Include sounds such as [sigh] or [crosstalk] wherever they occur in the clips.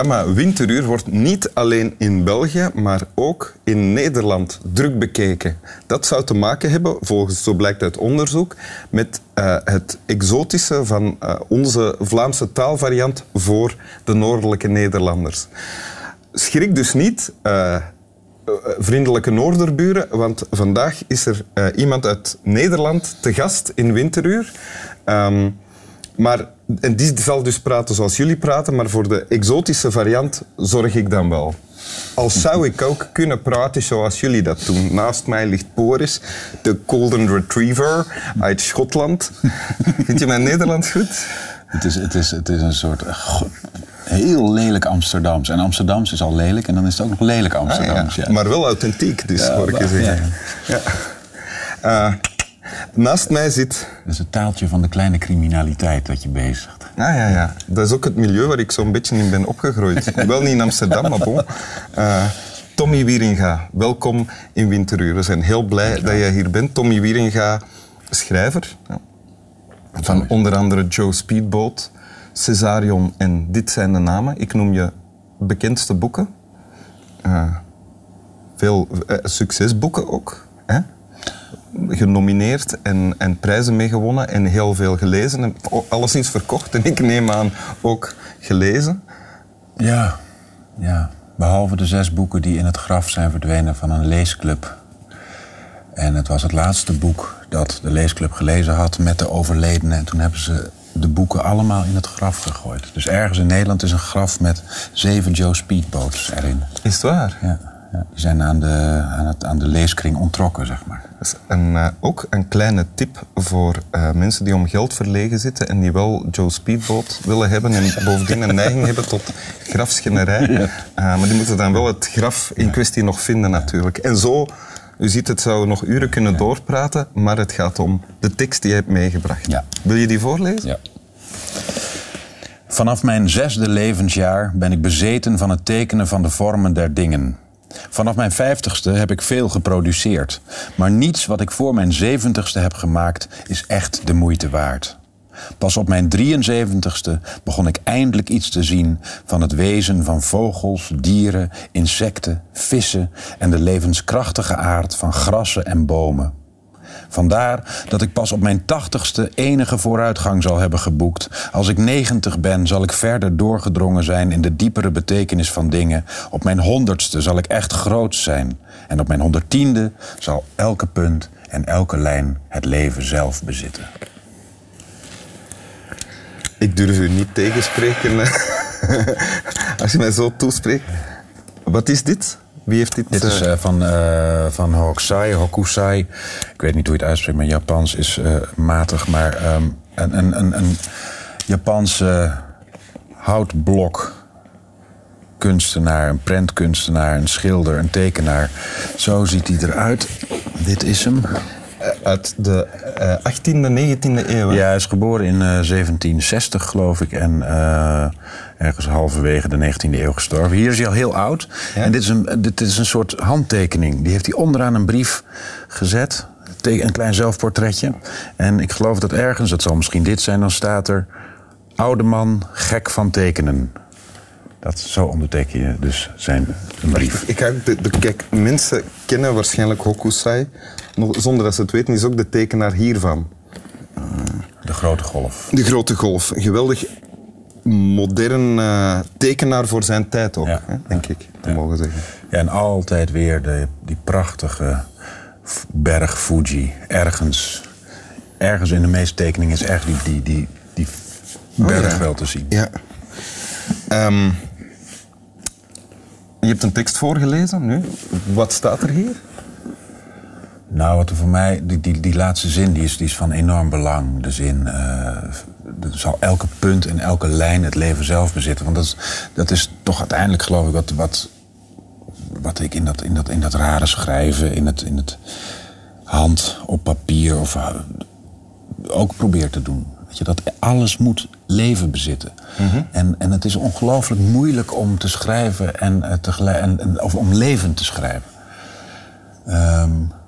Programma Winteruur wordt niet alleen in België, maar ook in Nederland druk bekeken. Dat zou te maken hebben, volgens zo blijkt uit onderzoek, met uh, het exotische van uh, onze Vlaamse taalvariant voor de noordelijke Nederlanders. Schrik dus niet. Uh, vriendelijke Noorderburen, want vandaag is er iemand uit Nederland te gast in Winteruur. Um, maar en die zal dus praten zoals jullie praten, maar voor de exotische variant zorg ik dan wel. Al zou ik ook kunnen praten zoals jullie dat doen. Naast mij ligt Boris, de Golden Retriever uit Schotland. [laughs] Vind je mijn Nederlands goed? Het is, het is, het is een soort heel lelijk Amsterdams. En Amsterdams is al lelijk en dan is het ook nog lelijk Amsterdams. Ah, ja. Maar wel authentiek, dus hoor ik je zeggen. Ja. Uh, naast mij zit... Dat is het taaltje van de kleine criminaliteit dat je bezigt. Ja, ja, ja. Dat is ook het milieu waar ik zo'n beetje in ben opgegroeid. [laughs] wel niet in Amsterdam, maar bon. Uh, Tommy Wieringa, welkom in Winteruur. We zijn heel blij dat je hier bent. Tommy Wieringa, schrijver. Ja. Van onder andere Joe Speedboat, Cesarion en Dit zijn de namen. Ik noem je bekendste boeken. Uh, veel uh, succesboeken ook. Hè? Genomineerd en, en prijzen mee gewonnen en heel veel gelezen. En alleszins verkocht en ik neem aan ook gelezen. Ja, ja. Behalve de zes boeken die in het graf zijn verdwenen van een leesclub. En het was het laatste boek dat de leesclub gelezen had met de overledene. En toen hebben ze de boeken allemaal in het graf gegooid. Dus ergens in Nederland is een graf met zeven Joe Speedboats erin. Is het waar? Ja. Ja. Die zijn aan de, aan, het, aan de leeskring ontrokken, zeg maar. Dus en uh, ook een kleine tip voor uh, mensen die om geld verlegen zitten en die wel Joe Speedboat willen hebben en bovendien een neiging hebben tot grafschennerij. Ja. Uh, maar die moeten dan wel het graf in kwestie nog vinden natuurlijk. En zo, u ziet het zou nog uren kunnen doorpraten, maar het gaat om de tekst die je hebt meegebracht. Ja. Wil je die voorlezen? Ja. Vanaf mijn zesde levensjaar ben ik bezeten van het tekenen van de vormen der dingen. Vanaf mijn vijftigste heb ik veel geproduceerd. Maar niets wat ik voor mijn zeventigste heb gemaakt is echt de moeite waard. Pas op mijn 73ste begon ik eindelijk iets te zien van het wezen van vogels, dieren, insecten, vissen en de levenskrachtige aard van grassen en bomen. Vandaar dat ik pas op mijn tachtigste enige vooruitgang zal hebben geboekt. Als ik negentig ben, zal ik verder doorgedrongen zijn in de diepere betekenis van dingen. Op mijn honderdste zal ik echt groot zijn. En op mijn honderdtiende zal elke punt en elke lijn het leven zelf bezitten. Ik durf u niet tegenspreken [laughs] als je mij zo toespreekt. Wat is dit? Wie heeft dit? Dit is uh, van, uh, van Hokusai, Hokusai. Ik weet niet hoe je het uitspreekt, maar Japans is uh, matig. Maar um, een, een, een, een Japanse houtblok kunstenaar, een prentkunstenaar, een schilder, een tekenaar. Zo ziet hij eruit. Dit is hem. Uit de uh, 18e, 19e eeuw? Ja, hij is geboren in uh, 1760, geloof ik. En uh, ergens halverwege de 19e eeuw gestorven. Hier is hij al heel oud. Ja? En dit is, een, dit is een soort handtekening. Die heeft hij onderaan een brief gezet. Een klein zelfportretje. En ik geloof dat ergens, dat zal misschien dit zijn, dan staat er... Oude man, gek van tekenen. Dat, zo onderteken je dus zijn brief. Ik ga de, de, kijk, mensen kennen waarschijnlijk Hokusai. Zonder dat ze het weten, is ook de tekenaar hiervan. De grote golf. De grote golf. Geweldig modern uh, tekenaar voor zijn tijd ook, ja. hè, denk ik, te ja. mogen zeggen. Ja, en altijd weer de, die prachtige berg Fuji. Ergens, ergens in de meeste tekeningen is echt die, die, die, die berg oh, ja. wel te zien. Ja. Um, je hebt een tekst voorgelezen nu. Wat staat er hier? Nou, wat er voor mij, die, die, die laatste zin die is, die is van enorm belang. De zin, uh, zal elke punt en elke lijn het leven zelf bezitten. Want dat is, dat is toch uiteindelijk, geloof ik, wat, wat, wat ik in dat, in, dat, in dat rare schrijven, in het, in het hand op papier of uh, ook probeer te doen. Weet je, dat alles moet leven bezitten. Mm -hmm. en, en het is ongelooflijk moeilijk om te schrijven en, uh, tegelijk, en, en, of om levend te schrijven. Um, En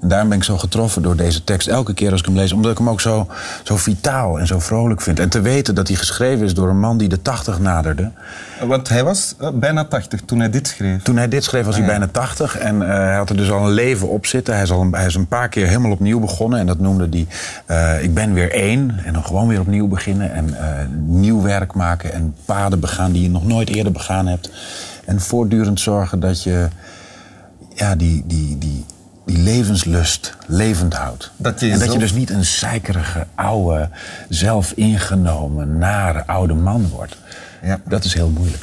daarom ben ik zo getroffen door deze tekst elke keer als ik hem lees. Omdat ik hem ook zo, zo vitaal en zo vrolijk vind. En te weten dat hij geschreven is door een man die de tachtig naderde. Want hij was eh, bijna 80 toen hij dit schreef. Toen hij dit schreef was hij Ah, ja. bijna 80 en eh, hij had er dus al een leven op zitten. Hij is, al een, hij is een paar keer helemaal opnieuw begonnen en dat noemde hij... eh, ik ben weer één en dan gewoon weer opnieuw beginnen en nieuw werk maken... en paden begaan die je nog nooit eerder begaan hebt. En voortdurend zorgen dat je ja, die, die, die, die levenslust levend houdt. Dat je en dat je dus niet een zeikerige, oude, zelfingenomen, nare oude man wordt. Ja. Dat is heel moeilijk.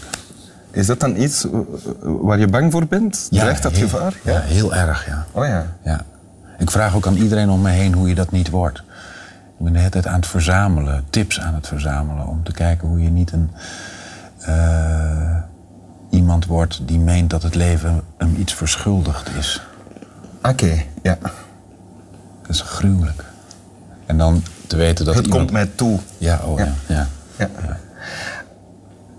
Is dat dan iets waar je bang voor bent? Dreigt dat heel, gevaar? Ja, heel erg, ja. Oh ja. ja. Ik vraag ook aan iedereen om me heen hoe je dat niet wordt. Ik ben de hele tijd aan het verzamelen, tips aan het verzamelen... om te kijken hoe je niet een, eh, iemand wordt die meent dat het leven hem iets verschuldigd is. Oké, ja. Dat is gruwelijk. En dan te weten dat Het iemand... komt mij toe. Ja, oh ja. ja. Ja.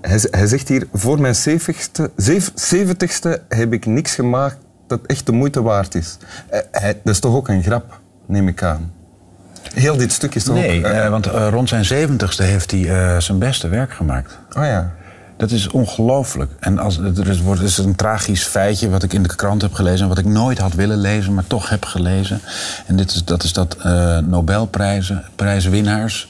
Hij, hij zegt hier, voor mijn 70ste, zev- 70ste heb ik niks gemaakt dat echt de moeite waard is. Eh, hij- dat is toch ook een grap, neem ik aan. Heel dit stuk is toch Nee, ook... eh, eh, want rond zijn zeventigste heeft hij zijn beste werk gemaakt. oh ja. Dat is ongelooflijk. En als, er is, wordt, is een tragisch feitje wat ik in de krant heb gelezen... en wat ik nooit had willen lezen, maar toch heb gelezen. En dit is, dat is dat eh Nobelprijzen, prijswinnaars...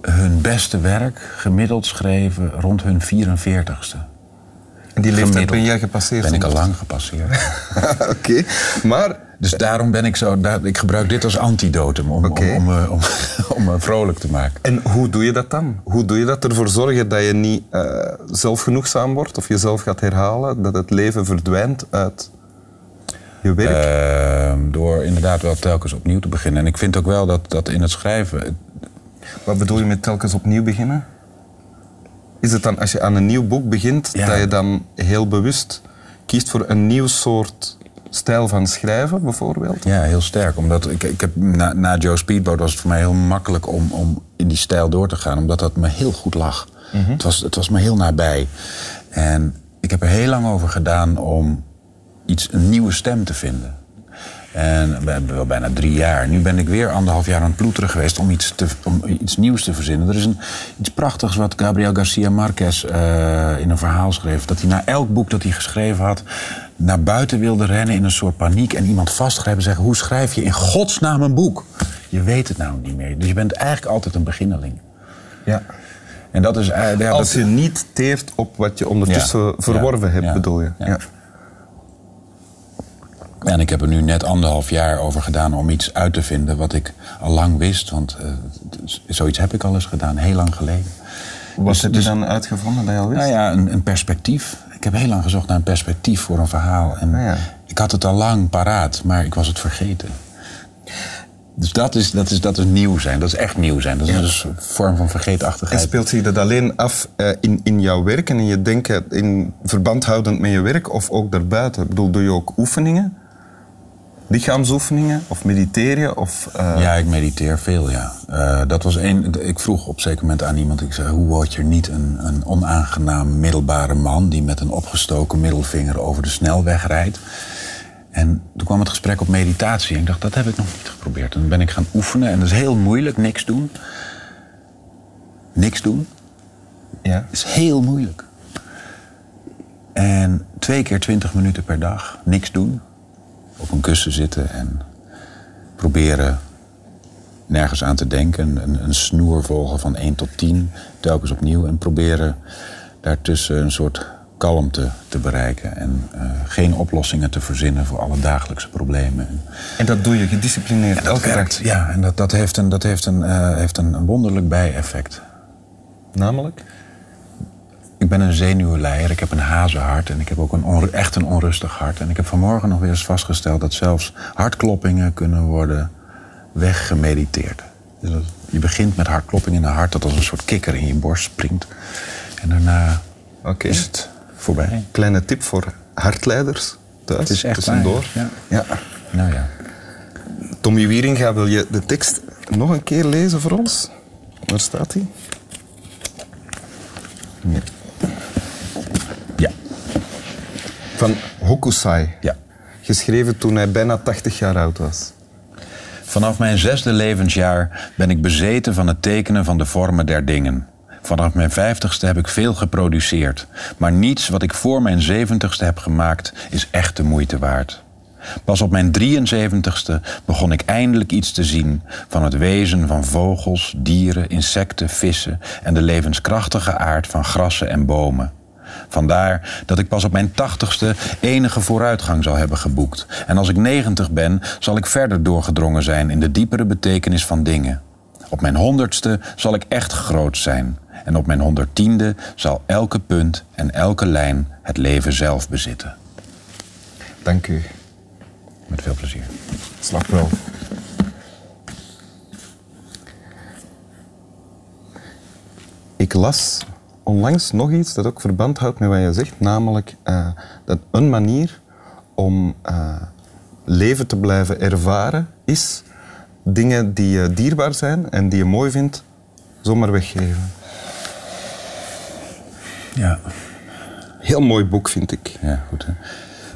hun beste werk gemiddeld schreven rond hun 44ste. En die leeftijd ben jij gepasseerd. Ben ik al lang gepasseerd. [laughs] Oké, maar... Dus daarom ben ik zo... daar- ik gebruik dit als antidotum om, Oké. om, om, me- [laughs] om, om me vrolijk te maken. En hoe doe je dat dan? Hoe doe je dat ervoor zorgen dat je niet eh, zelfgenoegzaam wordt of jezelf gaat herhalen, dat het leven verdwijnt uit je werk? Ehm, door inderdaad wel telkens opnieuw te beginnen. En ik vind ook wel dat, dat in het schrijven... Wat bedoel je met telkens opnieuw beginnen? Is het dan als je aan een nieuw boek begint, Ja. dat je dan heel bewust kiest voor een nieuw soort stijl van schrijven, bijvoorbeeld? Ja, heel sterk. Omdat ik, ik heb, na, na Joe Speedboat was het voor mij heel makkelijk om, om in die stijl door te gaan. Omdat dat me heel goed lag. het, was, het was me heel nabij. En ik heb er heel lang over gedaan om iets, een nieuwe stem te vinden. En we hebben wel bijna drie jaar. Nu ben ik weer anderhalf jaar aan het ploeteren geweest om iets, te, om iets nieuws te verzinnen. Er is een, iets prachtigs wat Gabriel Garcia Marquez eh, in een verhaal schreef. Dat hij na elk boek dat hij geschreven had... naar buiten wilde rennen in een soort paniek... en iemand vastgrijpen en zeggen... hoe schrijf je in godsnaam een boek? Je weet het nou niet meer. Dus je bent eigenlijk altijd een beginneling. Ja. En dat is... eh, ja, Als dat- je niet teert op wat je ondertussen Ja. verworven Ja. hebt, bedoel je? Ja. En ik heb er nu net anderhalf jaar over gedaan om iets uit te vinden wat ik al lang wist. Want eh, het- zoiets heb ik al eens gedaan, heel lang geleden. Wat Dus- heb je dus- dan uitgevonden dat je al wist? Nou ja, een, een perspectief. Ik heb heel lang gezocht naar een perspectief voor een verhaal. En Ah ja. ik had het al lang paraat, maar ik was het vergeten. Dus dat is, dat is, dat is nieuw zijn. Dat is echt nieuw zijn. Dat is een vorm van En vergeetachtigheid. speelt zich dat alleen af eh, in, in jouw werk en in je denken, in verband houdend met je werk of ook daarbuiten? Ik bedoel, doe je ook oefeningen? Lichaamsoefeningen? Of mediteer je? Of, eh, Ja, ik mediteer veel, ja. Eh, dat was één. Ik vroeg op een zeker moment aan iemand: ik zei, hoe word je niet een, een onaangenaam middelbare man die met een opgestoken middelvinger over de snelweg rijdt? En toen kwam het gesprek op meditatie. En ik dacht, dat heb ik nog niet geprobeerd. En toen ben ik gaan oefenen. En dat is heel moeilijk, niks doen. Niks doen ja. is heel moeilijk. En twee keer twintig minuten per dag, niks doen. Op een kussen zitten en proberen nergens aan te denken. Een, een snoer volgen van 1 tot 10, telkens opnieuw. En proberen daartussen een soort kalmte te bereiken. En eh, geen oplossingen te verzinnen voor alle dagelijkse problemen. En dat doe je gedisciplineerd dat elke werkt, dag. ja. En dat, dat heeft een, dat heeft een, eh, heeft een wonderlijk bijeffect. Namelijk? Ik ben een zenuwenleier, ik heb een hazenhart en ik heb ook een echt een onrustig hart. En ik heb vanmorgen nog weer eens vastgesteld dat zelfs hartkloppingen kunnen worden weggemediteerd. Dus dat- je begint met hartkloppingen in het hart dat als een soort kikker in je borst springt. En daarna Oké. is het voorbij. Kleine tip voor hartleiders thuis. Het is echt tussendoor. waar, Ja. Nou ja. Tommy Wieringa, wil je de tekst nog een keer lezen voor ons? Waar staat hij? Ja. Van Hokusai. Ja. geschreven toen hij bijna 80 jaar oud was. Vanaf mijn zesde levensjaar ben ik bezeten van het tekenen van de vormen der dingen. Vanaf mijn vijftigste heb ik veel geproduceerd, maar niets wat ik voor mijn zeventigste heb gemaakt is echt de moeite waard. Pas op mijn 73ste begon ik eindelijk iets te zien van het wezen van vogels, dieren, insecten, vissen en de levenskrachtige aard van grassen en bomen. Vandaar dat ik pas op mijn tachtigste enige vooruitgang zal hebben geboekt. En als ik negentig ben, zal ik verder doorgedrongen zijn in de diepere betekenis van dingen. Op mijn honderdste zal ik echt groot zijn. En op mijn honderdtiende zal elke punt en elke lijn het leven zelf bezitten. Dank u. Met veel plezier. Slap wel. Ik las onlangs nog iets dat ook verband houdt met wat je zegt, namelijk eh, dat een manier om eh, leven te blijven ervaren is dingen die je dierbaar zijn en die je mooi vindt, zomaar weggeven. Ja, Heel mooi boek, vind ik. ja goed. Hè?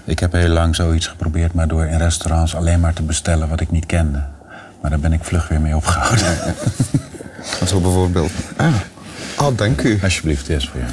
Ik heb heel lang zoiets geprobeerd, maar door in restaurants alleen maar te bestellen wat ik niet kende. Maar daar ben ik vlug weer mee opgehouden. [laughs] Zo bijvoorbeeld. Oh, dank u. Alsjeblieft, eerst voor jou.